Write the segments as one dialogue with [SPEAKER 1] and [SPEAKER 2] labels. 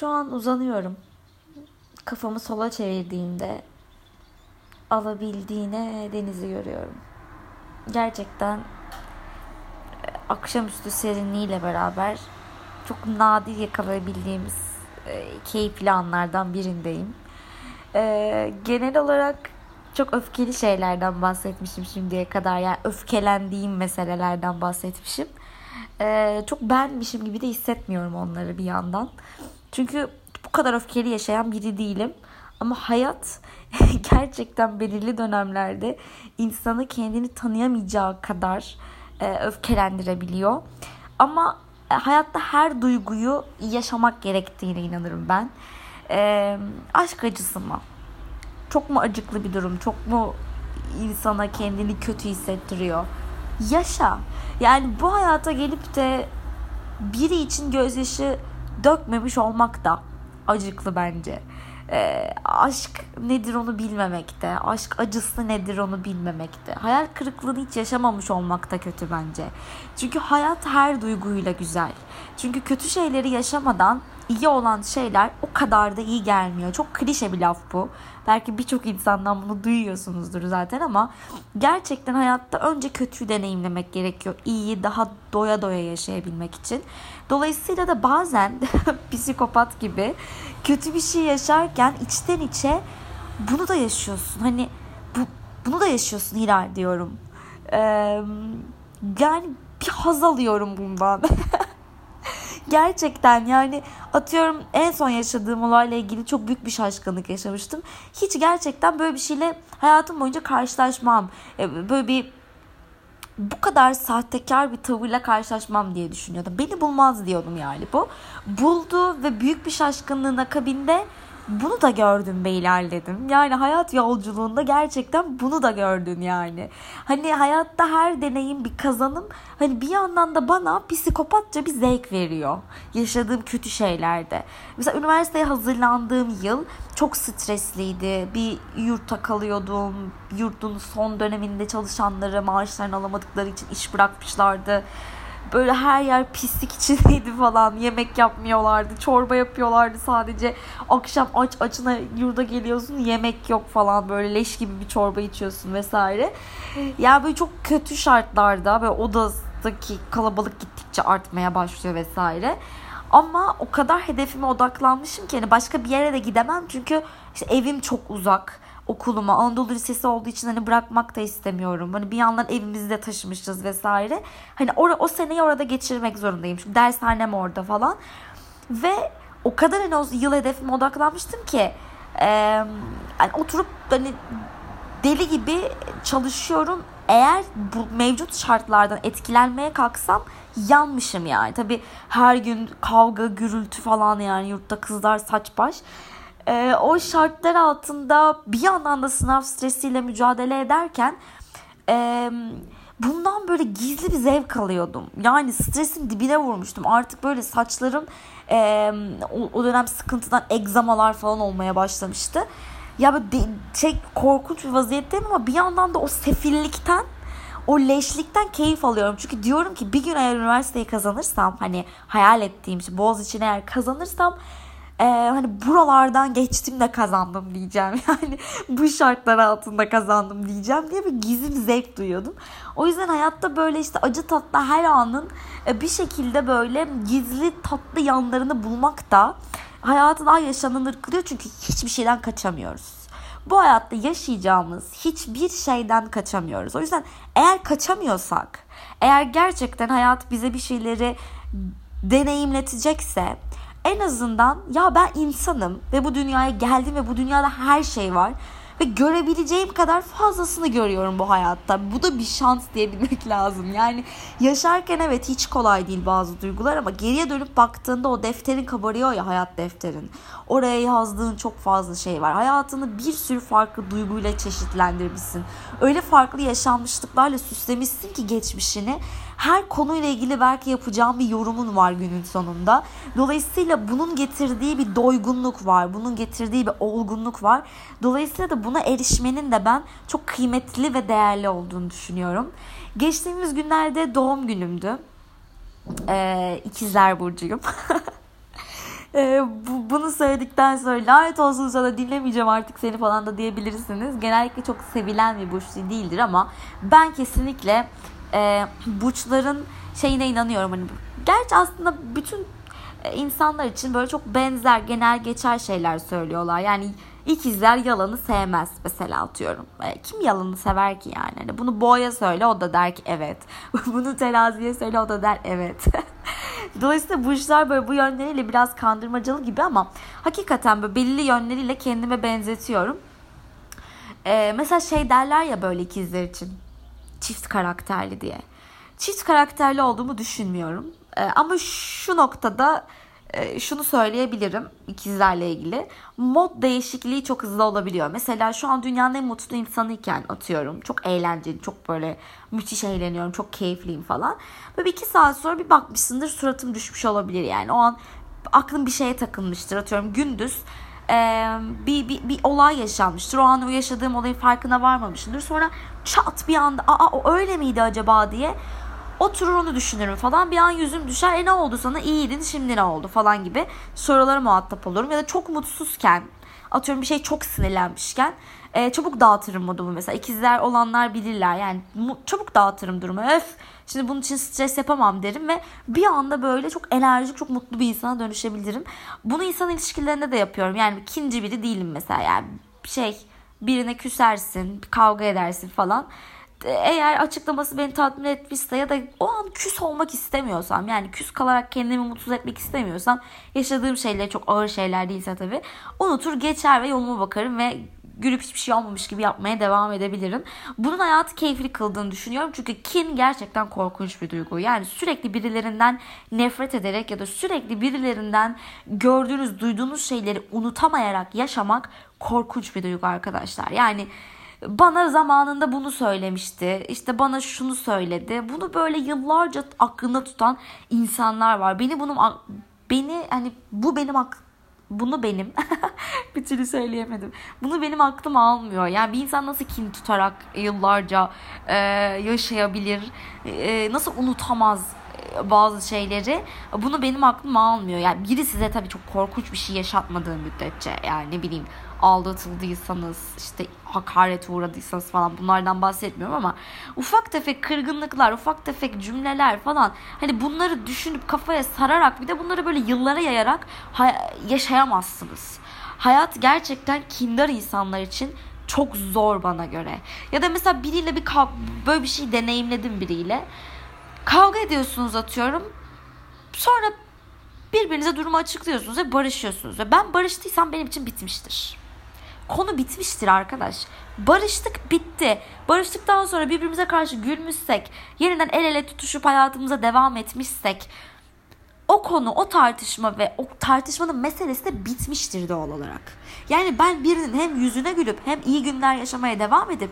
[SPEAKER 1] Şu an uzanıyorum. Kafamı sola çevirdiğimde alabildiğine denizi görüyorum. Gerçekten e, akşamüstü serinliğiyle beraber çok nadir yakalayabildiğimiz e, keyifli anlardan birindeyim. E, genel olarak çok öfkeli şeylerden bahsetmişim şimdiye kadar. Yani öfkelendiğim meselelerden bahsetmişim. E, çok benmişim gibi de hissetmiyorum onları bir yandan. Çünkü bu kadar öfkeli yaşayan biri değilim. Ama hayat gerçekten belirli dönemlerde insanı kendini tanıyamayacağı kadar e, öfkelendirebiliyor. Ama e, hayatta her duyguyu yaşamak gerektiğine inanırım ben. E, aşk acısı mı? Çok mu acıklı bir durum? Çok mu insana kendini kötü hissettiriyor? Yaşa. Yani bu hayata gelip de biri için gözyaşı dökmemiş olmak da acıklı bence. E, aşk nedir onu bilmemekte. Aşk acısı nedir onu bilmemekte. Hayal kırıklığını hiç yaşamamış olmak da kötü bence. Çünkü hayat her duyguyla güzel. Çünkü kötü şeyleri yaşamadan iyi olan şeyler o kadar da iyi gelmiyor. Çok klişe bir laf bu. Belki birçok insandan bunu duyuyorsunuzdur zaten ama gerçekten hayatta önce kötüyü deneyimlemek gerekiyor. İyiyi daha doya doya yaşayabilmek için. Dolayısıyla da bazen psikopat gibi kötü bir şey yaşarken içten içe bunu da yaşıyorsun. Hani bu, bunu da yaşıyorsun Hilal diyorum. Ee, yani bir haz alıyorum bundan. Gerçekten yani atıyorum en son yaşadığım olayla ilgili çok büyük bir şaşkınlık yaşamıştım. Hiç gerçekten böyle bir şeyle hayatım boyunca karşılaşmam. E, böyle bir bu kadar sahtekar bir tavırla karşılaşmam diye düşünüyordum. Beni bulmaz diyordum yani bu. Buldu ve büyük bir şaşkınlığın akabinde bunu da gördüm ve ilerledim. Yani hayat yolculuğunda gerçekten bunu da gördün yani. Hani hayatta her deneyim bir kazanım. Hani bir yandan da bana psikopatça bir zevk veriyor. Yaşadığım kötü şeylerde. Mesela üniversiteye hazırlandığım yıl çok stresliydi. Bir yurtta kalıyordum. Yurtun son döneminde çalışanları maaşlarını alamadıkları için iş bırakmışlardı Böyle her yer pislik içindeydi falan. Yemek yapmıyorlardı. Çorba yapıyorlardı sadece. Akşam aç açına yurda geliyorsun yemek yok falan. Böyle leş gibi bir çorba içiyorsun vesaire. Yani böyle çok kötü şartlarda ve odadaki kalabalık gittikçe artmaya başlıyor vesaire. Ama o kadar hedefime odaklanmışım ki hani başka bir yere de gidemem çünkü işte evim çok uzak okuluma Anadolu Lisesi olduğu için hani bırakmak da istemiyorum. Hani bir yandan evimizi de taşımışız vesaire. Hani or o seneyi orada geçirmek zorundayım. Çünkü dershanem orada falan. Ve o kadar hani o yıl hedefime odaklanmıştım ki e, yani oturup hani deli gibi çalışıyorum. Eğer bu mevcut şartlardan etkilenmeye kalksam yanmışım yani. Tabii her gün kavga, gürültü falan yani yurtta kızlar saç baş e, o şartlar altında bir yandan da sınav stresiyle mücadele ederken e, bundan böyle gizli bir zevk alıyordum. Yani stresin dibine vurmuştum. Artık böyle saçlarım e, o, o dönem sıkıntıdan egzamalar falan olmaya başlamıştı. Ya böyle de, şey korkunç bir vaziyetteyim ama bir yandan da o sefillikten o leşlikten keyif alıyorum. Çünkü diyorum ki bir gün eğer üniversiteyi kazanırsam hani hayal ettiğim şey Boğaziçi'ni eğer kazanırsam e, hani buralardan geçtim de kazandım diyeceğim. Yani bu şartlar altında kazandım diyeceğim diye bir gizli bir zevk duyuyordum. O yüzden hayatta böyle işte acı tatlı her anın e, bir şekilde böyle gizli tatlı yanlarını bulmak da hayatı daha yaşanılır kılıyor. Çünkü hiçbir şeyden kaçamıyoruz. Bu hayatta yaşayacağımız hiçbir şeyden kaçamıyoruz. O yüzden eğer kaçamıyorsak, eğer gerçekten hayat bize bir şeyleri deneyimletecekse en azından ya ben insanım ve bu dünyaya geldim ve bu dünyada her şey var ve görebileceğim kadar fazlasını görüyorum bu hayatta. Bu da bir şans diyebilmek lazım. Yani yaşarken evet hiç kolay değil bazı duygular ama geriye dönüp baktığında o defterin kabarıyor ya hayat defterin. Oraya yazdığın çok fazla şey var. Hayatını bir sürü farklı duyguyla çeşitlendirmişsin. Öyle farklı yaşanmışlıklarla süslemişsin ki geçmişini her konuyla ilgili belki yapacağım bir yorumun var günün sonunda. Dolayısıyla bunun getirdiği bir doygunluk var. Bunun getirdiği bir olgunluk var. Dolayısıyla da buna erişmenin de ben çok kıymetli ve değerli olduğunu düşünüyorum. Geçtiğimiz günlerde doğum günümdü. Ee, ikizler burcuyum. e, bu, bunu söyledikten sonra lanet olsun sana dinlemeyeceğim artık seni falan da diyebilirsiniz. Genellikle çok sevilen bir burç değildir ama ben kesinlikle e, burçların şeyine inanıyorum. Hani, gerçi aslında bütün e, insanlar için böyle çok benzer genel geçer şeyler söylüyorlar. Yani ikizler yalanı sevmez mesela atıyorum. E, kim yalanı sever ki yani? Hani bunu boğaya söyle o da der ki evet. bunu teraziye söyle o da der evet. Dolayısıyla bu işler böyle bu yönleriyle biraz kandırmacalı gibi ama hakikaten böyle belli yönleriyle kendime benzetiyorum. Ee, mesela şey derler ya böyle ikizler için çift karakterli diye. Çift karakterli olduğumu düşünmüyorum. Ee, ama şu noktada e, şunu söyleyebilirim ikizlerle ilgili. Mod değişikliği çok hızlı olabiliyor. Mesela şu an dünyanın en mutlu insanıyken atıyorum. Çok eğlenceli, çok böyle müthiş eğleniyorum, çok keyifliyim falan. Böyle iki saat sonra bir bakmışsındır suratım düşmüş olabilir yani. O an aklım bir şeye takılmıştır atıyorum gündüz. Ee, bir, bir, bir olay yaşanmıştır. O an o yaşadığım olayın farkına varmamışımdır. Sonra çat bir anda aa o öyle miydi acaba diye Oturur onu düşünürüm falan. Bir an yüzüm düşer. E ne oldu sana? İyiydin şimdi ne oldu falan gibi sorulara muhatap olurum. Ya da çok mutsuzken atıyorum bir şey çok sinirlenmişken e, çabuk dağıtırım modumu mesela. ikizler olanlar bilirler yani çabuk dağıtırım durumu. Öf şimdi bunun için stres yapamam derim ve bir anda böyle çok enerjik çok mutlu bir insana dönüşebilirim. Bunu insan ilişkilerinde de yapıyorum. Yani ikinci biri değilim mesela yani şey birine küsersin, kavga edersin falan eğer açıklaması beni tatmin etmişse ya da o an küs olmak istemiyorsam yani küs kalarak kendimi mutsuz etmek istemiyorsam yaşadığım şeyler çok ağır şeyler değilse tabii unutur geçer ve yoluma bakarım ve gülüp hiçbir şey olmamış gibi yapmaya devam edebilirim. Bunun hayatı keyifli kıldığını düşünüyorum. Çünkü kin gerçekten korkunç bir duygu. Yani sürekli birilerinden nefret ederek ya da sürekli birilerinden gördüğünüz, duyduğunuz şeyleri unutamayarak yaşamak korkunç bir duygu arkadaşlar. Yani bana zamanında bunu söylemişti. İşte bana şunu söyledi. Bunu böyle yıllarca aklında tutan insanlar var. Beni bunun beni hani bu benim ak bunu benim bir türlü söyleyemedim. Bunu benim aklım almıyor. Yani bir insan nasıl kin tutarak yıllarca e, yaşayabilir? E, nasıl unutamaz bazı şeyleri bunu benim aklım almıyor. Yani biri size tabii çok korkunç bir şey yaşatmadığı müddetçe yani ne bileyim aldatıldıysanız işte hakaret uğradıysanız falan bunlardan bahsetmiyorum ama ufak tefek kırgınlıklar, ufak tefek cümleler falan hani bunları düşünüp kafaya sararak bir de bunları böyle yıllara yayarak yaşayamazsınız. Hayat gerçekten kindar insanlar için çok zor bana göre. Ya da mesela biriyle bir böyle bir şey deneyimledim biriyle. Kavga ediyorsunuz atıyorum. Sonra birbirinize durumu açıklıyorsunuz ve barışıyorsunuz. Ve ben barıştıysam benim için bitmiştir. Konu bitmiştir arkadaş. Barıştık bitti. Barıştıktan sonra birbirimize karşı gülmüşsek, yeniden el ele tutuşup hayatımıza devam etmişsek o konu, o tartışma ve o tartışmanın meselesi de bitmiştir doğal olarak. Yani ben birinin hem yüzüne gülüp hem iyi günler yaşamaya devam edip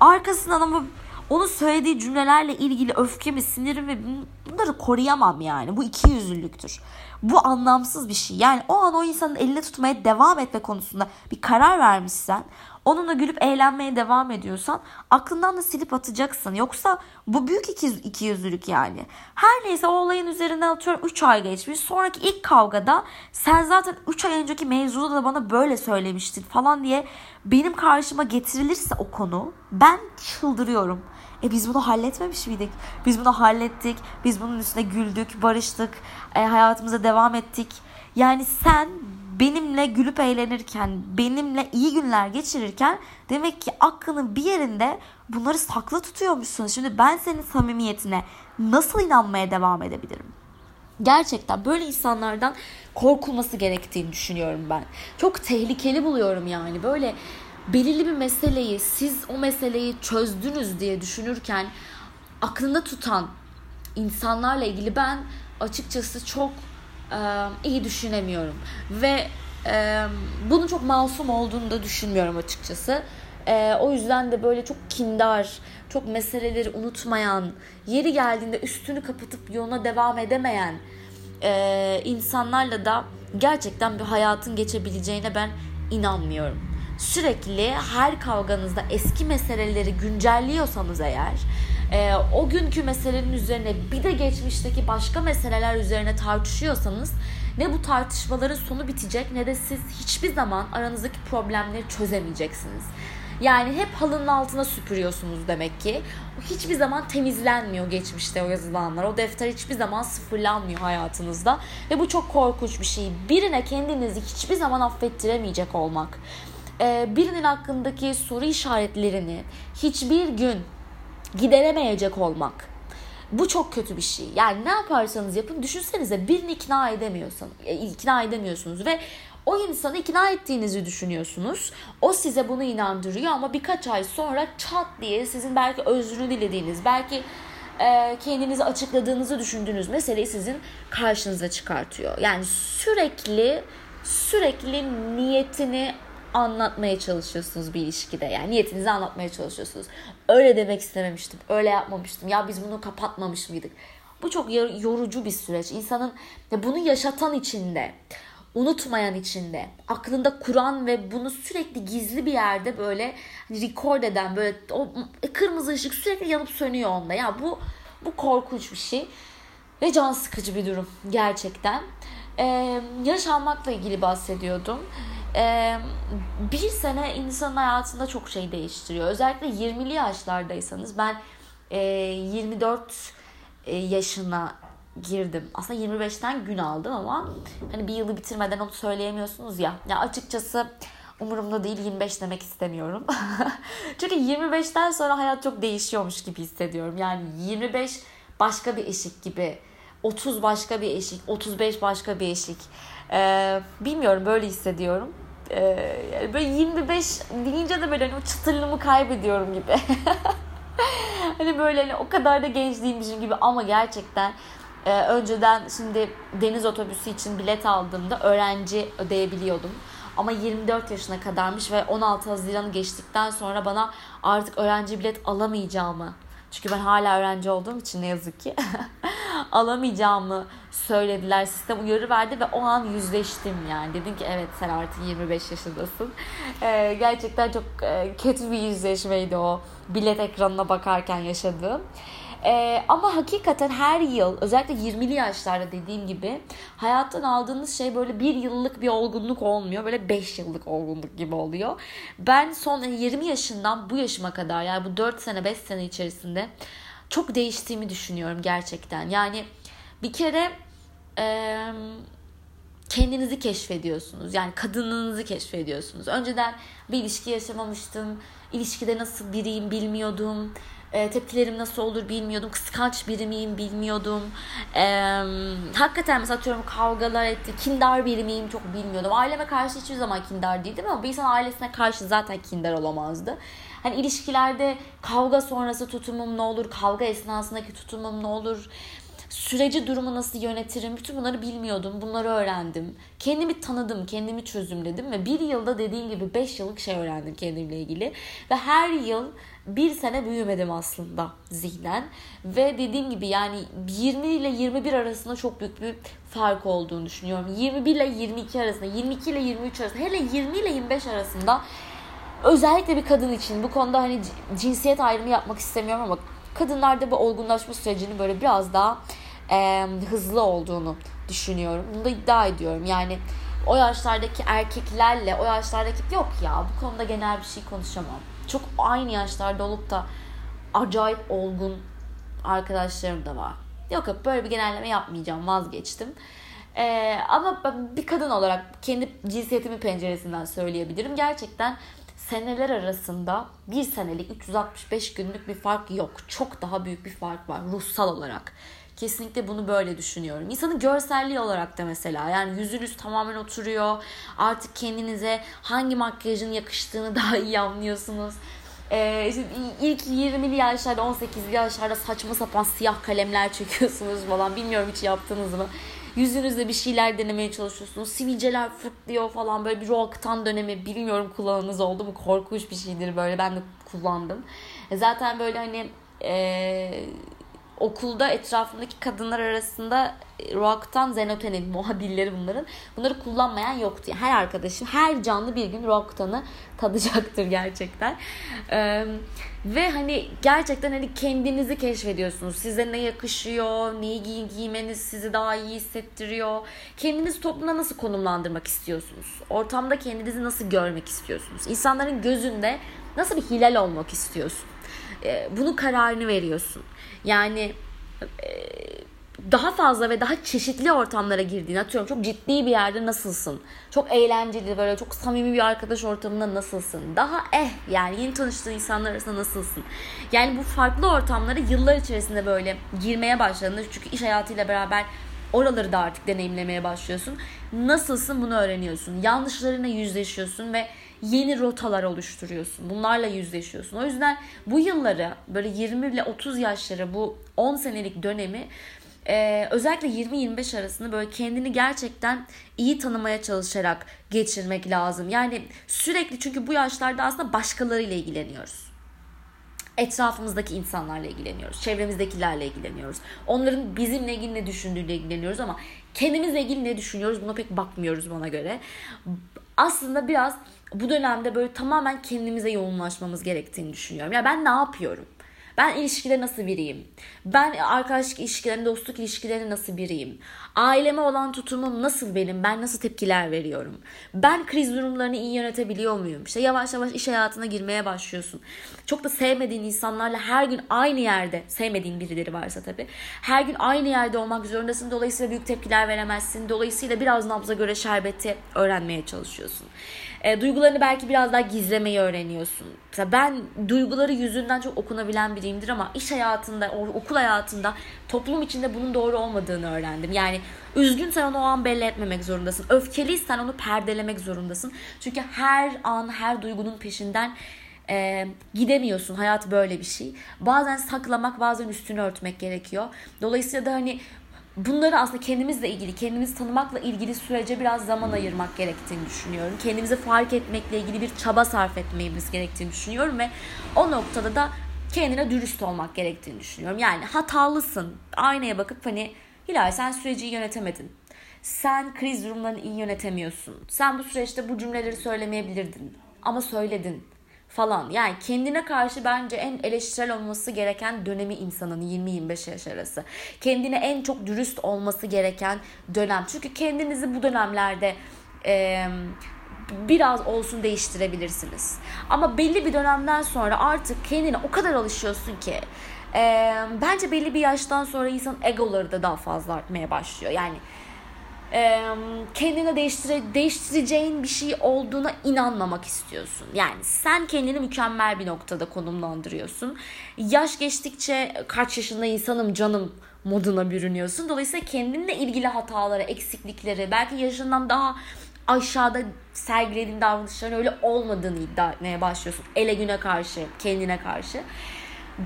[SPEAKER 1] arkasından ama onun söylediği cümlelerle ilgili öfkemi, sinirimi bunları koruyamam yani. Bu iki yüzlülüktür. Bu anlamsız bir şey. Yani o an o insanın eline tutmaya devam etme konusunda bir karar vermişsen, onunla gülüp eğlenmeye devam ediyorsan aklından da silip atacaksın. Yoksa bu büyük iki, iki yüzlülük yani. Her neyse o olayın üzerine atıyorum 3 ay geçmiş. Sonraki ilk kavgada sen zaten 3 ay önceki mevzuda da bana böyle söylemiştin falan diye benim karşıma getirilirse o konu ben çıldırıyorum. E biz bunu halletmemiş miydik? Biz bunu hallettik. Biz bunun üstüne güldük, barıştık. E, hayatımıza devam ettik. Yani sen benimle gülüp eğlenirken, benimle iyi günler geçirirken demek ki aklının bir yerinde bunları saklı tutuyormuşsun. Şimdi ben senin samimiyetine nasıl inanmaya devam edebilirim? Gerçekten böyle insanlardan korkulması gerektiğini düşünüyorum ben. Çok tehlikeli buluyorum yani. Böyle belirli bir meseleyi siz o meseleyi çözdünüz diye düşünürken aklında tutan insanlarla ilgili ben açıkçası çok e, iyi düşünemiyorum ve e, bunun çok masum olduğunu da düşünmüyorum açıkçası. E, o yüzden de böyle çok kindar, çok meseleleri unutmayan, yeri geldiğinde üstünü kapatıp yoluna devam edemeyen e, insanlarla da gerçekten bir hayatın geçebileceğine ben inanmıyorum sürekli her kavganızda eski meseleleri güncelliyorsanız eğer e, o günkü meselenin üzerine bir de geçmişteki başka meseleler üzerine tartışıyorsanız ne bu tartışmaların sonu bitecek ne de siz hiçbir zaman aranızdaki problemleri çözemeyeceksiniz. Yani hep halının altına süpürüyorsunuz demek ki. Hiçbir zaman temizlenmiyor geçmişte o yazılanlar. O defter hiçbir zaman sıfırlanmıyor hayatınızda. Ve bu çok korkunç bir şey. Birine kendinizi hiçbir zaman affettiremeyecek olmak. Ee, birinin hakkındaki soru işaretlerini hiçbir gün gideremeyecek olmak. Bu çok kötü bir şey. Yani ne yaparsanız yapın düşünsenize birini ikna edemiyorsanız, e, ikna edemiyorsunuz ve o insanı ikna ettiğinizi düşünüyorsunuz. O size bunu inandırıyor ama birkaç ay sonra çat diye sizin belki özrünü dilediğiniz, belki e, kendinizi açıkladığınızı düşündüğünüz meseleyi sizin karşınıza çıkartıyor. Yani sürekli sürekli niyetini anlatmaya çalışıyorsunuz bir ilişkide. Yani niyetinizi anlatmaya çalışıyorsunuz. Öyle demek istememiştim. Öyle yapmamıştım. Ya biz bunu kapatmamış mıydık? Bu çok yorucu bir süreç. İnsanın bunu yaşatan içinde, unutmayan içinde, aklında kuran ve bunu sürekli gizli bir yerde böyle hani record eden böyle o kırmızı ışık sürekli yanıp sönüyor onda. Ya bu bu korkunç bir şey ve can sıkıcı bir durum gerçekten. Ee, yaşanmakla ilgili bahsediyordum e, bir sene insanın hayatında çok şey değiştiriyor. Özellikle 20'li yaşlardaysanız ben e, 24 yaşına girdim. Aslında 25'ten gün aldım ama hani bir yılı bitirmeden onu söyleyemiyorsunuz ya. Ya açıkçası umurumda değil 25 demek istemiyorum. Çünkü 25'ten sonra hayat çok değişiyormuş gibi hissediyorum. Yani 25 başka bir eşik gibi. 30 başka bir eşik, 35 başka bir eşik. Ee, bilmiyorum böyle hissediyorum. Ee, yani böyle 25 deyince de böyle hani o çıtırlığımı kaybediyorum gibi. hani böyle hani o kadar da genç değilmişim gibi ama gerçekten e, önceden şimdi deniz otobüsü için bilet aldığımda öğrenci ödeyebiliyordum. Ama 24 yaşına kadarmış ve 16 Haziran'ı geçtikten sonra bana artık öğrenci bilet alamayacağımı çünkü ben hala öğrenci olduğum için ne yazık ki alamayacağımı söylediler. Sistem uyarı verdi ve o an yüzleştim yani. Dedim ki evet sen artık 25 yaşındasın. Ee, gerçekten çok e, kötü bir yüzleşmeydi o bilet ekranına bakarken yaşadığım. Ee, ama hakikaten her yıl özellikle 20'li yaşlarda dediğim gibi hayattan aldığınız şey böyle bir yıllık bir olgunluk olmuyor. Böyle 5 yıllık olgunluk gibi oluyor. Ben son 20 yaşından bu yaşıma kadar yani bu 4 sene 5 sene içerisinde çok değiştiğimi düşünüyorum gerçekten. Yani bir kere e, kendinizi keşfediyorsunuz. Yani kadınlığınızı keşfediyorsunuz. Önceden bir ilişki yaşamamıştım. İlişkide nasıl biriyim bilmiyordum. E, tepkilerim nasıl olur bilmiyordum. Kıskanç biri miyim bilmiyordum. E, hakikaten mesela atıyorum kavgalar etti. Kindar biri miyim çok bilmiyordum. Aileme karşı hiçbir zaman kindar değildim ama bir insan ailesine karşı zaten kindar olamazdı. Hani ilişkilerde kavga sonrası tutumum ne olur? Kavga esnasındaki tutumum ne olur? süreci durumu nasıl yönetirim bütün bunları bilmiyordum. Bunları öğrendim. Kendimi tanıdım, kendimi çözümledim ve bir yılda dediğim gibi 5 yıllık şey öğrendim kendimle ilgili. Ve her yıl bir sene büyümedim aslında zihnen. Ve dediğim gibi yani 20 ile 21 arasında çok büyük bir fark olduğunu düşünüyorum. 21 ile 22 arasında, 22 ile 23 arasında, hele 20 ile 25 arasında özellikle bir kadın için bu konuda hani cinsiyet ayrımı yapmak istemiyorum ama kadınlarda bu olgunlaşma sürecinin böyle biraz daha e, hızlı olduğunu düşünüyorum. Bunu da iddia ediyorum. Yani o yaşlardaki erkeklerle o yaşlardaki yok ya bu konuda genel bir şey konuşamam. Çok aynı yaşlarda olup da acayip olgun arkadaşlarım da var. Yok yok böyle bir genelleme yapmayacağım vazgeçtim. Ee, ama bir kadın olarak kendi cinsiyetimi penceresinden söyleyebilirim. Gerçekten seneler arasında bir senelik 365 günlük bir fark yok. Çok daha büyük bir fark var ruhsal olarak. Kesinlikle bunu böyle düşünüyorum. İnsanın görselliği olarak da mesela yani yüzünüz tamamen oturuyor. Artık kendinize hangi makyajın yakıştığını daha iyi anlıyorsunuz. Ee, işte ilk 20'li yaşlarda 18'li yaşlarda saçma sapan siyah kalemler çekiyorsunuz falan. Bilmiyorum hiç yaptınız mı? Yüzünüzde bir şeyler denemeye çalışıyorsunuz. Sivilceler fırtlıyor falan böyle bir roaktan dönemi bilmiyorum kullanınız oldu mu? Korkunç bir şeydir böyle ben de kullandım. E zaten böyle hani e, okulda etrafındaki kadınlar arasında Roak'tan Zenoten'in muhabirleri bunların. Bunları kullanmayan yoktu. Yani her arkadaşım her canlı bir gün Roak'tan'ı tadacaktır gerçekten. Ee, ve hani gerçekten hani kendinizi keşfediyorsunuz. Size ne yakışıyor, neyi giy giymeniz sizi daha iyi hissettiriyor. Kendinizi toplumda nasıl konumlandırmak istiyorsunuz? Ortamda kendinizi nasıl görmek istiyorsunuz? İnsanların gözünde nasıl bir hilal olmak istiyorsun? Ee, bunun kararını veriyorsun. Yani e, daha fazla ve daha çeşitli ortamlara girdiğin atıyorum çok ciddi bir yerde nasılsın? Çok eğlenceli böyle çok samimi bir arkadaş ortamında nasılsın? Daha eh yani yeni tanıştığın insanlar arasında nasılsın? Yani bu farklı ortamlara yıllar içerisinde böyle girmeye başladığında çünkü iş hayatıyla beraber oraları da artık deneyimlemeye başlıyorsun. Nasılsın bunu öğreniyorsun. Yanlışlarına yüzleşiyorsun ve yeni rotalar oluşturuyorsun. Bunlarla yüzleşiyorsun. O yüzden bu yılları böyle 20 ile 30 yaşları bu 10 senelik dönemi e, özellikle 20-25 arasında böyle kendini gerçekten iyi tanımaya çalışarak geçirmek lazım. Yani sürekli çünkü bu yaşlarda aslında başkalarıyla ilgileniyoruz etrafımızdaki insanlarla ilgileniyoruz. Çevremizdekilerle ilgileniyoruz. Onların bizimle ilgili ne düşündüğüyle ilgileniyoruz ama kendimizle ilgili ne düşünüyoruz buna pek bakmıyoruz bana göre. Aslında biraz bu dönemde böyle tamamen kendimize yoğunlaşmamız gerektiğini düşünüyorum. Ya ben ne yapıyorum? Ben ilişkide nasıl biriyim? Ben arkadaşlık ilişkilerinde, dostluk ilişkilerinde nasıl biriyim? Aileme olan tutumum nasıl benim? Ben nasıl tepkiler veriyorum? Ben kriz durumlarını iyi yönetebiliyor muyum? İşte yavaş yavaş iş hayatına girmeye başlıyorsun. Çok da sevmediğin insanlarla her gün aynı yerde, sevmediğin birileri varsa tabii. Her gün aynı yerde olmak zorundasın. Dolayısıyla büyük tepkiler veremezsin. Dolayısıyla biraz nabza göre şerbeti öğrenmeye çalışıyorsun. E, duygularını belki biraz daha gizlemeyi öğreniyorsun. Mesela ben duyguları yüzünden çok okunabilen biriyimdir ama iş hayatında, okul hayatında toplum içinde bunun doğru olmadığını öğrendim. Yani üzgünsen onu o an belli etmemek zorundasın. Öfkeliysen onu perdelemek zorundasın. Çünkü her an her duygunun peşinden e, gidemiyorsun. Hayat böyle bir şey. Bazen saklamak, bazen üstünü örtmek gerekiyor. Dolayısıyla da hani bunları aslında kendimizle ilgili, kendimizi tanımakla ilgili sürece biraz zaman ayırmak gerektiğini düşünüyorum. Kendimizi fark etmekle ilgili bir çaba sarf etmemiz gerektiğini düşünüyorum ve o noktada da kendine dürüst olmak gerektiğini düşünüyorum. Yani hatalısın. Aynaya bakıp hani Hilal sen süreci yönetemedin. Sen kriz durumlarını iyi yönetemiyorsun. Sen bu süreçte bu cümleleri söylemeyebilirdin. Ama söyledin falan. Yani kendine karşı bence en eleştirel olması gereken dönemi insanın 20-25 yaş arası. Kendine en çok dürüst olması gereken dönem. Çünkü kendinizi bu dönemlerde e, biraz olsun değiştirebilirsiniz. Ama belli bir dönemden sonra artık kendine o kadar alışıyorsun ki e, bence belli bir yaştan sonra insan egoları da daha fazla artmaya başlıyor. Yani e, kendine değiştire, değiştireceğin bir şey olduğuna inanmamak istiyorsun. Yani sen kendini mükemmel bir noktada konumlandırıyorsun. Yaş geçtikçe kaç yaşında insanım canım moduna bürünüyorsun. Dolayısıyla kendinle ilgili hataları, eksiklikleri, belki yaşından daha aşağıda sergilediğin davranışların öyle olmadığını iddia etmeye başlıyorsun. Ele güne karşı, kendine karşı.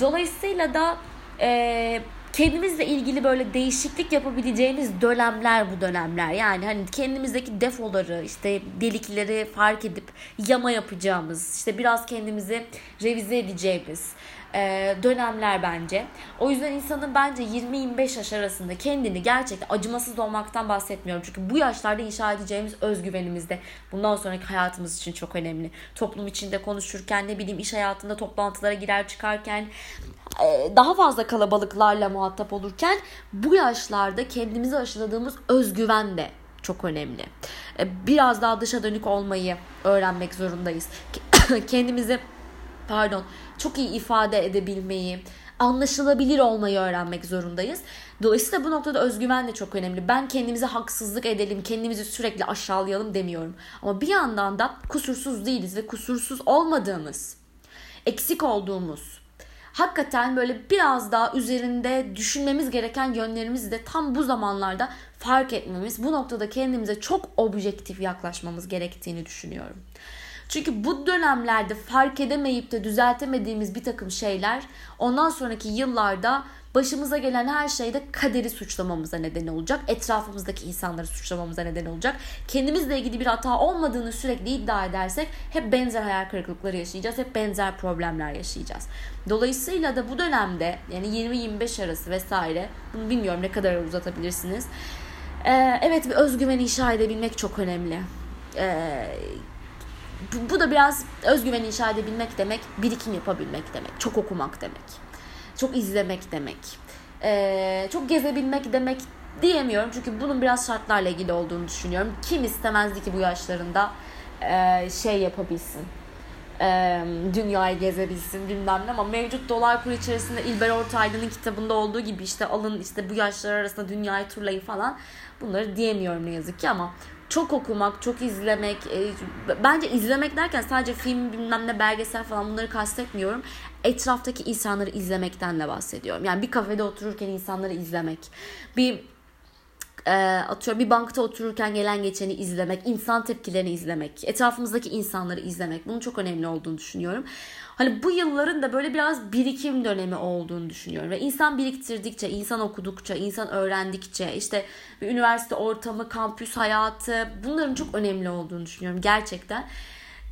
[SPEAKER 1] Dolayısıyla da e, kendimizle ilgili böyle değişiklik yapabileceğimiz dönemler bu dönemler. Yani hani kendimizdeki defoları, işte delikleri fark edip yama yapacağımız, işte biraz kendimizi revize edeceğimiz e, dönemler bence. O yüzden insanın bence 20-25 yaş arasında kendini gerçekten acımasız olmaktan bahsetmiyorum. Çünkü bu yaşlarda inşa edeceğimiz özgüvenimiz de bundan sonraki hayatımız için çok önemli. Toplum içinde konuşurken ne bileyim iş hayatında toplantılara girer çıkarken daha fazla kalabalıklarla muhatap olurken bu yaşlarda kendimizi aşıladığımız özgüven de çok önemli. E, biraz daha dışa dönük olmayı öğrenmek zorundayız. Kendimizi pardon çok iyi ifade edebilmeyi, anlaşılabilir olmayı öğrenmek zorundayız. Dolayısıyla bu noktada özgüven de çok önemli. Ben kendimize haksızlık edelim, kendimizi sürekli aşağılayalım demiyorum. Ama bir yandan da kusursuz değiliz ve kusursuz olmadığımız, eksik olduğumuz, hakikaten böyle biraz daha üzerinde düşünmemiz gereken yönlerimizi de tam bu zamanlarda fark etmemiz, bu noktada kendimize çok objektif yaklaşmamız gerektiğini düşünüyorum. Çünkü bu dönemlerde fark edemeyip de düzeltemediğimiz bir takım şeyler ondan sonraki yıllarda başımıza gelen her şeyde kaderi suçlamamıza neden olacak. Etrafımızdaki insanları suçlamamıza neden olacak. Kendimizle ilgili bir hata olmadığını sürekli iddia edersek hep benzer hayal kırıklıkları yaşayacağız. Hep benzer problemler yaşayacağız. Dolayısıyla da bu dönemde yani 20-25 arası vesaire bunu bilmiyorum ne kadar uzatabilirsiniz. Ee, evet bir özgüven inşa edebilmek çok önemli. Ee, bu, da biraz özgüven inşa edebilmek demek birikim yapabilmek demek. Çok okumak demek çok izlemek demek. Ee, çok gezebilmek demek diyemiyorum. Çünkü bunun biraz şartlarla ilgili olduğunu düşünüyorum. Kim istemezdi ki bu yaşlarında e, şey yapabilsin. E, dünyayı gezebilsin bilmem ne ama mevcut dolar kuru içerisinde İlber Ortaylı'nın kitabında olduğu gibi işte alın işte bu yaşlar arasında dünyayı turlayın falan bunları diyemiyorum ne yazık ki ama çok okumak, çok izlemek, e, bence izlemek derken sadece film bilmem ne belgesel falan bunları kastetmiyorum. Etraftaki insanları izlemekten de bahsediyorum. Yani bir kafede otururken insanları izlemek, bir e, atıyorum bir bankta otururken gelen geçeni izlemek, insan tepkilerini izlemek, etrafımızdaki insanları izlemek bunun çok önemli olduğunu düşünüyorum. Hani bu yılların da böyle biraz birikim dönemi olduğunu düşünüyorum. Ve insan biriktirdikçe, insan okudukça, insan öğrendikçe, işte üniversite ortamı, kampüs hayatı bunların çok önemli olduğunu düşünüyorum gerçekten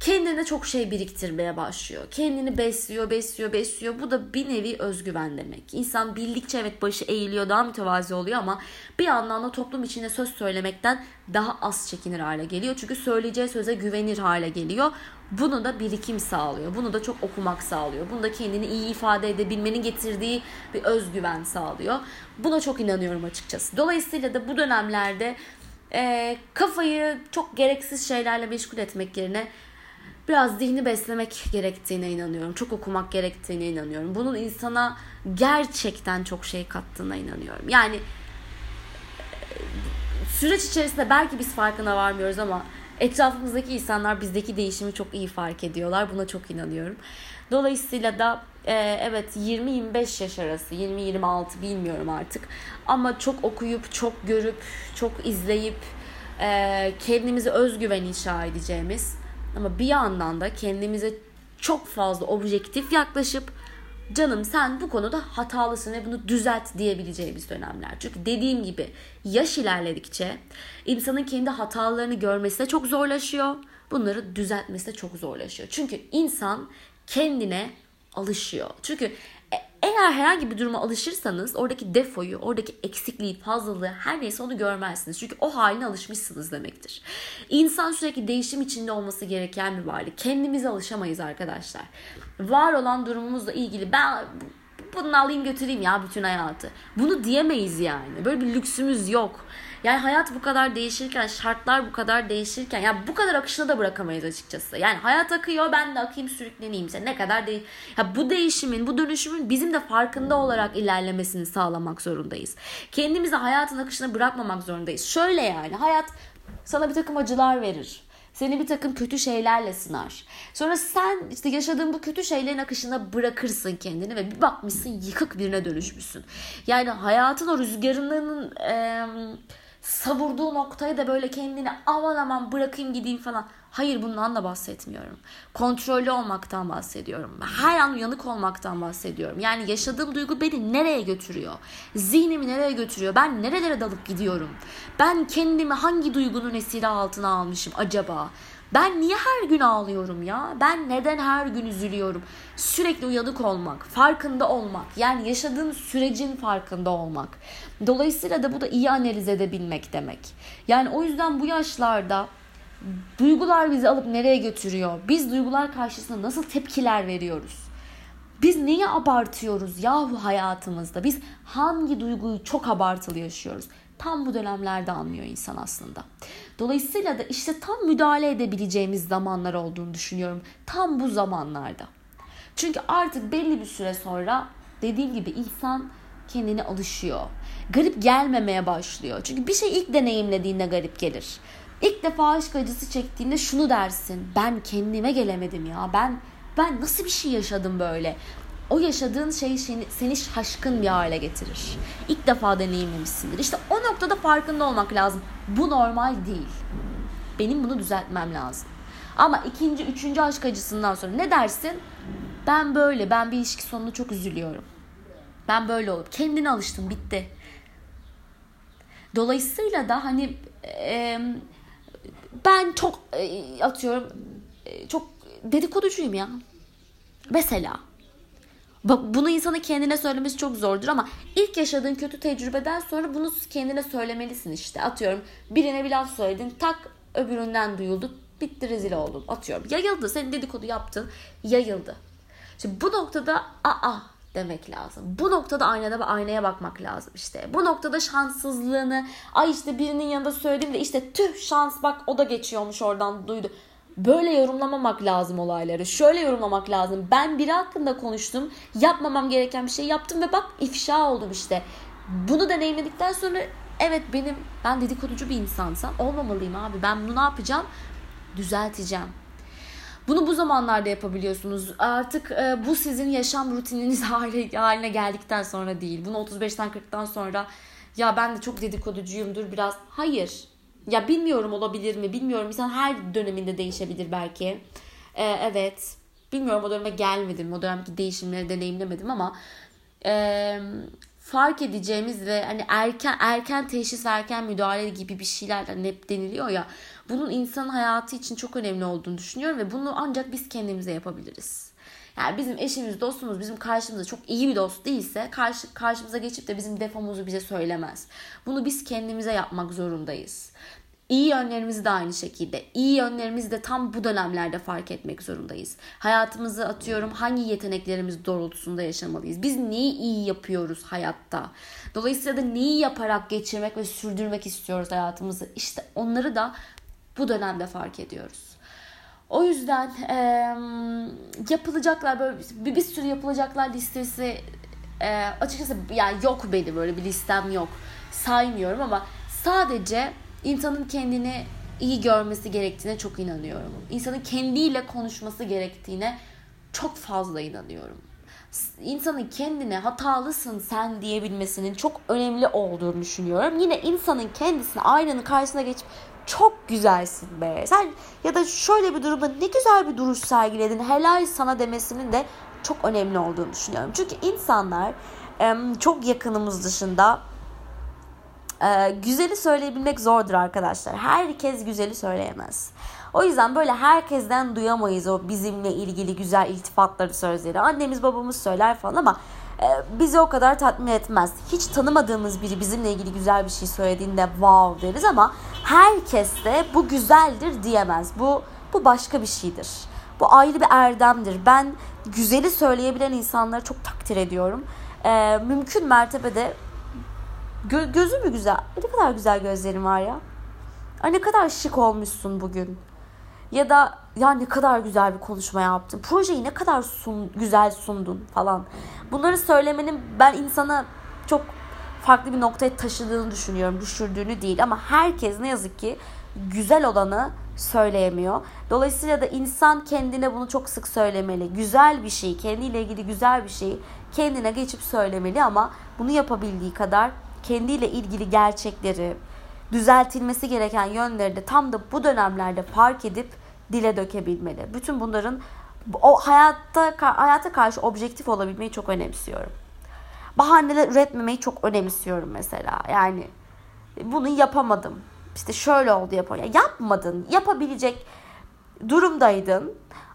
[SPEAKER 1] kendine çok şey biriktirmeye başlıyor. Kendini besliyor, besliyor, besliyor. Bu da bir nevi özgüven demek. İnsan bildikçe evet başı eğiliyor, daha mütevazi oluyor ama bir yandan da toplum içinde söz söylemekten daha az çekinir hale geliyor. Çünkü söyleyeceği söze güvenir hale geliyor. Bunu da birikim sağlıyor. Bunu da çok okumak sağlıyor. Bunu da kendini iyi ifade edebilmenin getirdiği bir özgüven sağlıyor. Buna çok inanıyorum açıkçası. Dolayısıyla da bu dönemlerde e, kafayı çok gereksiz şeylerle meşgul etmek yerine biraz zihni beslemek gerektiğine inanıyorum. Çok okumak gerektiğine inanıyorum. Bunun insana gerçekten çok şey kattığına inanıyorum. Yani süreç içerisinde belki biz farkına varmıyoruz ama etrafımızdaki insanlar bizdeki değişimi çok iyi fark ediyorlar. Buna çok inanıyorum. Dolayısıyla da e, evet 20-25 yaş arası 20-26 bilmiyorum artık ama çok okuyup çok görüp çok izleyip e, kendimizi özgüven inşa edeceğimiz ama bir yandan da kendimize çok fazla objektif yaklaşıp canım sen bu konuda hatalısın ve bunu düzelt diyebileceğimiz dönemler. Çünkü dediğim gibi yaş ilerledikçe insanın kendi hatalarını görmesi de çok zorlaşıyor. Bunları düzeltmesi de çok zorlaşıyor. Çünkü insan kendine alışıyor. Çünkü eğer herhangi bir duruma alışırsanız oradaki defoyu, oradaki eksikliği, fazlalığı her neyse onu görmezsiniz. Çünkü o haline alışmışsınız demektir. İnsan sürekli değişim içinde olması gereken bir varlık. Kendimize alışamayız arkadaşlar. Var olan durumumuzla ilgili ben bunu alayım götüreyim ya bütün hayatı. Bunu diyemeyiz yani. Böyle bir lüksümüz yok. Yani hayat bu kadar değişirken, şartlar bu kadar değişirken ya bu kadar akışına da bırakamayız açıkçası. Yani hayat akıyor ben de akayım sürükleneyim. İşte ne kadar değil. Ya bu değişimin, bu dönüşümün bizim de farkında olarak ilerlemesini sağlamak zorundayız. Kendimizi hayatın akışına bırakmamak zorundayız. Şöyle yani hayat sana bir takım acılar verir. Seni bir takım kötü şeylerle sınar. Sonra sen işte yaşadığın bu kötü şeylerin akışına bırakırsın kendini ve bir bakmışsın yıkık birine dönüşmüşsün. Yani hayatın o rüzgarının... Ee, savurduğu noktayı da böyle kendini aman aman bırakayım gideyim falan. Hayır bundan da bahsetmiyorum. Kontrollü olmaktan bahsediyorum. Her an uyanık olmaktan bahsediyorum. Yani yaşadığım duygu beni nereye götürüyor? Zihnimi nereye götürüyor? Ben nerelere dalıp gidiyorum? Ben kendimi hangi duygunun esiri altına almışım acaba? Ben niye her gün ağlıyorum ya? Ben neden her gün üzülüyorum? Sürekli uyanık olmak, farkında olmak. Yani yaşadığın sürecin farkında olmak. Dolayısıyla da bu da iyi analiz edebilmek demek. Yani o yüzden bu yaşlarda duygular bizi alıp nereye götürüyor? Biz duygular karşısında nasıl tepkiler veriyoruz? Biz neyi abartıyoruz yahu hayatımızda? Biz hangi duyguyu çok abartılı yaşıyoruz? Tam bu dönemlerde anlıyor insan aslında. Dolayısıyla da işte tam müdahale edebileceğimiz zamanlar olduğunu düşünüyorum. Tam bu zamanlarda. Çünkü artık belli bir süre sonra dediğim gibi insan kendini alışıyor. Garip gelmemeye başlıyor. Çünkü bir şey ilk deneyimlediğinde garip gelir. İlk defa aşk acısı çektiğinde şunu dersin. Ben kendime gelemedim ya. Ben ben nasıl bir şey yaşadım böyle? O yaşadığın şey seni, seni şaşkın bir hale getirir. İlk defa deneyimlemişsindir. İşte o noktada farkında olmak lazım. Bu normal değil. Benim bunu düzeltmem lazım. Ama ikinci, üçüncü aşk acısından sonra ne dersin? Ben böyle, ben bir ilişki sonunda çok üzülüyorum. Ben böyle olup kendine alıştım, bitti. Dolayısıyla da hani ben çok e, atıyorum e, çok dedikoducuyum ya. Mesela Bak bunu insana kendine söylemesi çok zordur ama ilk yaşadığın kötü tecrübeden sonra bunu kendine söylemelisin işte. Atıyorum birine bir laf söyledin tak öbüründen duyuldu bitti rezil oldun atıyorum. Yayıldı senin dedikodu yaptın yayıldı. Şimdi bu noktada aa demek lazım. Bu noktada aynada aynaya bakmak lazım işte. Bu noktada şanssızlığını ay işte birinin yanında söyledim de işte tüh şans bak o da geçiyormuş oradan duydu. Böyle yorumlamamak lazım olayları. Şöyle yorumlamak lazım. Ben biri hakkında konuştum. Yapmamam gereken bir şey yaptım ve bak ifşa oldum işte. Bunu deneyimledikten sonra evet benim ben dedikoducu bir insansam olmamalıyım abi. Ben bunu ne yapacağım? Düzelteceğim. Bunu bu zamanlarda yapabiliyorsunuz. Artık e, bu sizin yaşam rutininiz haline geldikten sonra değil. Bunu 35'ten 40'tan sonra ya ben de çok dedikoducuyumdur biraz. Hayır. Ya bilmiyorum olabilir mi? Bilmiyorum. İnsan her döneminde değişebilir belki. Ee, evet. Bilmiyorum o döneme gelmedim. O dönemki değişimleri deneyimlemedim ama e, fark edeceğimiz ve hani erken erken teşhis erken müdahale gibi bir şeyler hani hep deniliyor ya. Bunun insan hayatı için çok önemli olduğunu düşünüyorum ve bunu ancak biz kendimize yapabiliriz. Yani bizim eşimiz, dostumuz bizim karşımızda çok iyi bir dost değilse karşı, karşımıza geçip de bizim defomuzu bize söylemez. Bunu biz kendimize yapmak zorundayız. İyi yönlerimizi de aynı şekilde. İyi yönlerimizi de tam bu dönemlerde fark etmek zorundayız. Hayatımızı atıyorum hangi yeteneklerimiz doğrultusunda yaşamalıyız? Biz neyi iyi yapıyoruz hayatta? Dolayısıyla da neyi yaparak geçirmek ve sürdürmek istiyoruz hayatımızı? İşte onları da bu dönemde fark ediyoruz. O yüzden e, yapılacaklar böyle bir, bir sürü yapılacaklar listesi e, açıkçası yani yok benim böyle bir listem yok saymıyorum ama sadece insanın kendini iyi görmesi gerektiğine çok inanıyorum. İnsanın kendiyle konuşması gerektiğine çok fazla inanıyorum. İnsanın kendine hatalısın sen diyebilmesinin çok önemli olduğunu düşünüyorum. Yine insanın kendisine aynanın karşısına geçip çok güzelsin be. Sen ya da şöyle bir durumda ne güzel bir duruş sergiledin. Helal sana demesinin de çok önemli olduğunu düşünüyorum. Çünkü insanlar çok yakınımız dışında güzeli söyleyebilmek zordur arkadaşlar. Herkes güzeli söyleyemez. O yüzden böyle herkesten duyamayız o bizimle ilgili güzel iltifatları sözleri. Annemiz babamız söyler falan ama e, bizi o kadar tatmin etmez. Hiç tanımadığımız biri bizimle ilgili güzel bir şey söylediğinde wow deriz ama herkes de bu güzeldir diyemez. Bu bu başka bir şeydir. Bu ayrı bir erdemdir. Ben güzeli söyleyebilen insanları çok takdir ediyorum. Ee, mümkün mertebede gö- gözü mü güzel? Ne kadar güzel gözlerin var ya. Ay ne kadar şık olmuşsun bugün. Ya da ya ne kadar güzel bir konuşma yaptın. Projeyi ne kadar sun, güzel sundun falan. Bunları söylemenin ben insana çok farklı bir noktaya taşıdığını düşünüyorum. Düşürdüğünü değil ama herkes ne yazık ki güzel olanı söyleyemiyor. Dolayısıyla da insan kendine bunu çok sık söylemeli. Güzel bir şey, kendiyle ilgili güzel bir şey kendine geçip söylemeli ama bunu yapabildiği kadar kendiyle ilgili gerçekleri, düzeltilmesi gereken yönleri de tam da bu dönemlerde fark edip dile dökebilmeli. Bütün bunların o hayatta hayata karşı objektif olabilmeyi çok önemsiyorum. Bahaneler üretmemeyi çok önemsiyorum mesela. Yani bunu yapamadım. İşte şöyle oldu yapamam. Yapmadın. Yapabilecek durumdaydın.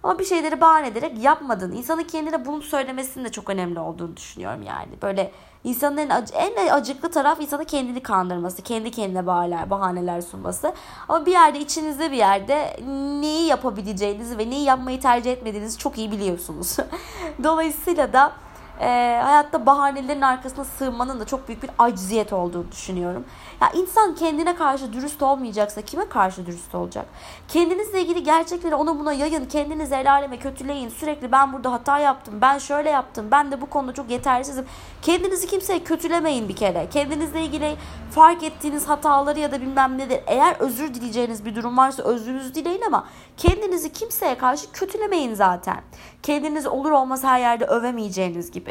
[SPEAKER 1] Ama bir şeyleri bahane ederek yapmadın. İnsanın kendine bunu söylemesinin de çok önemli olduğunu düşünüyorum yani. Böyle insanın en, ac- en acıklı taraf insanı kendini kandırması. Kendi kendine bahaneler, bahaneler sunması. Ama bir yerde içinizde bir yerde neyi yapabileceğinizi ve neyi yapmayı tercih etmediğinizi çok iyi biliyorsunuz. Dolayısıyla da e, hayatta bahanelerin arkasına sığmanın da çok büyük bir acziyet olduğunu düşünüyorum. Ya insan kendine karşı dürüst olmayacaksa kime karşı dürüst olacak? Kendinizle ilgili gerçekleri ona buna yayın, kendinizi el aleme kötüleyin. Sürekli ben burada hata yaptım, ben şöyle yaptım, ben de bu konuda çok yetersizim. Kendinizi kimseye kötülemeyin bir kere. Kendinizle ilgili fark ettiğiniz hataları ya da bilmem nedir. Eğer özür dileyeceğiniz bir durum varsa özrünüzü dileyin ama kendinizi kimseye karşı kötülemeyin zaten. Kendinizi olur olmaz her yerde övemeyeceğiniz gibi.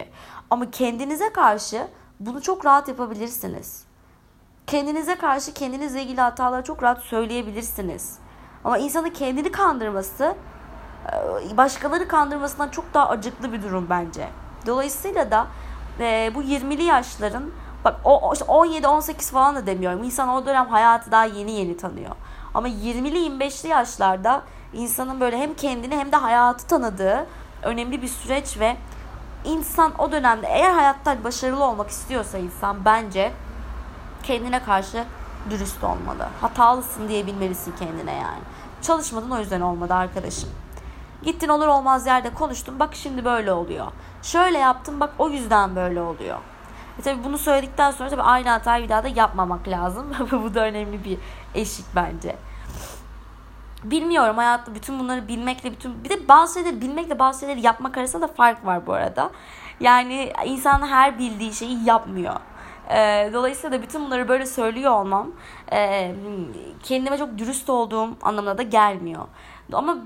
[SPEAKER 1] Ama kendinize karşı bunu çok rahat yapabilirsiniz. Kendinize karşı kendinizle ilgili hataları çok rahat söyleyebilirsiniz. Ama insanın kendini kandırması e, başkaları kandırmasından çok daha acıklı bir durum bence. Dolayısıyla da e, bu 20'li yaşların bak o, işte 17-18 falan da demiyorum. İnsan o dönem hayatı daha yeni yeni tanıyor. Ama 20'li 25'li yaşlarda insanın böyle hem kendini hem de hayatı tanıdığı önemli bir süreç ve insan o dönemde eğer hayatta başarılı olmak istiyorsa insan bence kendine karşı dürüst olmalı. Hatalısın diyebilmelisin kendine yani. Çalışmadın o yüzden olmadı arkadaşım. Gittin olur olmaz yerde konuştun bak şimdi böyle oluyor. Şöyle yaptım bak o yüzden böyle oluyor. E tabi bunu söyledikten sonra tabi aynı hatayı bir daha da yapmamak lazım. Bu da önemli bir eşik bence. Bilmiyorum hayatta bütün bunları bilmekle bütün bir de bazı şeyleri bilmekle bazı şeyleri yapmak arasında da fark var bu arada. Yani insan her bildiği şeyi yapmıyor. E, dolayısıyla da bütün bunları böyle söylüyor olmam e, kendime çok dürüst olduğum anlamına da gelmiyor. Ama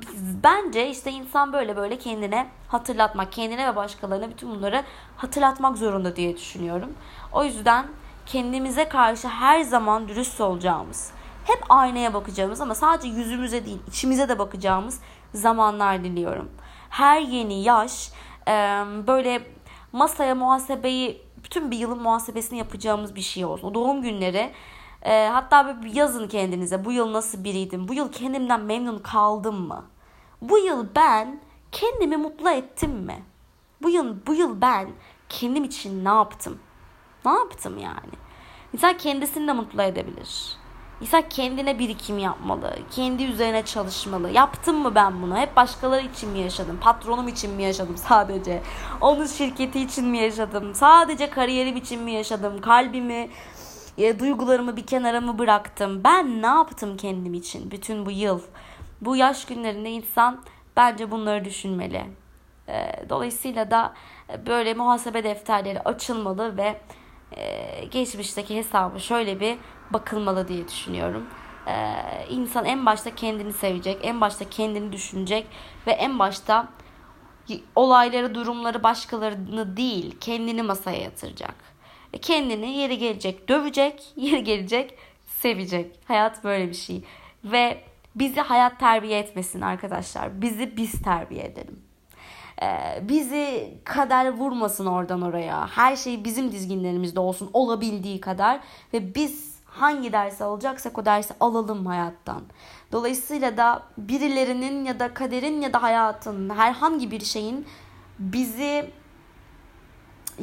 [SPEAKER 1] bence işte insan böyle böyle kendine hatırlatmak, kendine ve başkalarına bütün bunları hatırlatmak zorunda diye düşünüyorum. O yüzden kendimize karşı her zaman dürüst olacağımız, hep aynaya bakacağımız ama sadece yüzümüze değil içimize de bakacağımız zamanlar diliyorum. Her yeni yaş böyle masaya muhasebeyi bütün bir yılın muhasebesini yapacağımız bir şey olsun. Doğum günleri e, hatta bir yazın kendinize bu yıl nasıl biriydim? Bu yıl kendimden memnun kaldım mı? Bu yıl ben kendimi mutlu ettim mi? Bu yıl bu yıl ben kendim için ne yaptım? Ne yaptım yani? İnsan kendisini de mutlu edebilir. İnsan kendine birikim yapmalı. Kendi üzerine çalışmalı. Yaptım mı ben bunu? Hep başkaları için mi yaşadım? Patronum için mi yaşadım sadece? Onun şirketi için mi yaşadım? Sadece kariyerim için mi yaşadım? Kalbimi, e, duygularımı bir kenara mı bıraktım? Ben ne yaptım kendim için bütün bu yıl? Bu yaş günlerinde insan bence bunları düşünmeli. E, dolayısıyla da böyle muhasebe defterleri açılmalı ve e, geçmişteki hesabı şöyle bir bakılmalı diye düşünüyorum. Ee, insan en başta kendini sevecek, en başta kendini düşünecek ve en başta olayları, durumları, başkalarını değil, kendini masaya yatıracak. E kendini yeri gelecek dövecek, yeri gelecek sevecek. Hayat böyle bir şey. Ve bizi hayat terbiye etmesin arkadaşlar. Bizi biz terbiye edelim. Ee, bizi kader vurmasın oradan oraya. Her şey bizim dizginlerimizde olsun olabildiği kadar. Ve biz hangi dersi alacaksak o dersi alalım hayattan. Dolayısıyla da birilerinin ya da kaderin ya da hayatın herhangi bir şeyin bizi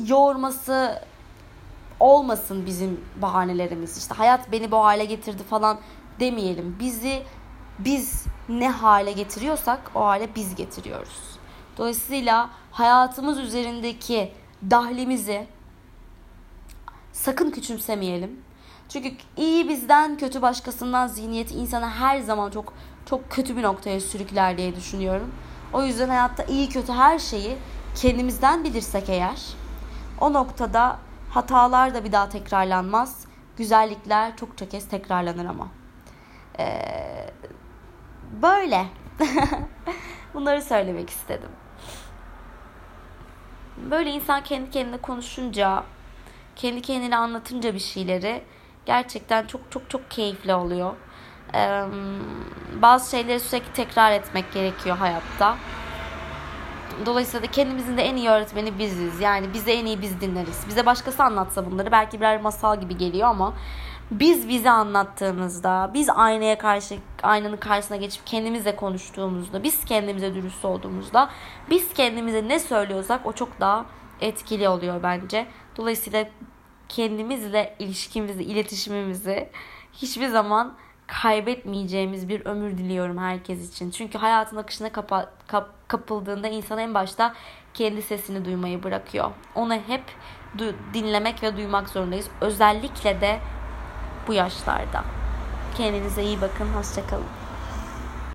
[SPEAKER 1] yorması olmasın bizim bahanelerimiz. İşte hayat beni bu hale getirdi falan demeyelim. Bizi biz ne hale getiriyorsak o hale biz getiriyoruz. Dolayısıyla hayatımız üzerindeki dahlimizi sakın küçümsemeyelim. Çünkü iyi bizden kötü başkasından zihniyeti insanı her zaman çok çok kötü bir noktaya sürükler diye düşünüyorum. O yüzden hayatta iyi kötü her şeyi kendimizden bilirsek eğer o noktada hatalar da bir daha tekrarlanmaz. Güzellikler çokça kez tekrarlanır ama. Ee, böyle. Bunları söylemek istedim. Böyle insan kendi kendine konuşunca, kendi kendine anlatınca bir şeyleri gerçekten çok çok çok keyifli oluyor. Ee, bazı şeyleri sürekli tekrar etmek gerekiyor hayatta. Dolayısıyla da kendimizin de en iyi öğretmeni biziz. Yani bize en iyi biz dinleriz. Bize başkası anlatsa bunları belki birer masal gibi geliyor ama biz bize anlattığımızda, biz aynaya karşı aynanın karşısına geçip kendimizle konuştuğumuzda, biz kendimize dürüst olduğumuzda, biz kendimize ne söylüyorsak o çok daha etkili oluyor bence. Dolayısıyla kendimizle ilişkimizi, iletişimimizi hiçbir zaman kaybetmeyeceğimiz bir ömür diliyorum herkes için. Çünkü hayatın akışına kapa, kap, kapıldığında insan en başta kendi sesini duymayı bırakıyor. Onu hep du- dinlemek ve duymak zorundayız. Özellikle de bu yaşlarda. Kendinize iyi bakın. Hoşçakalın.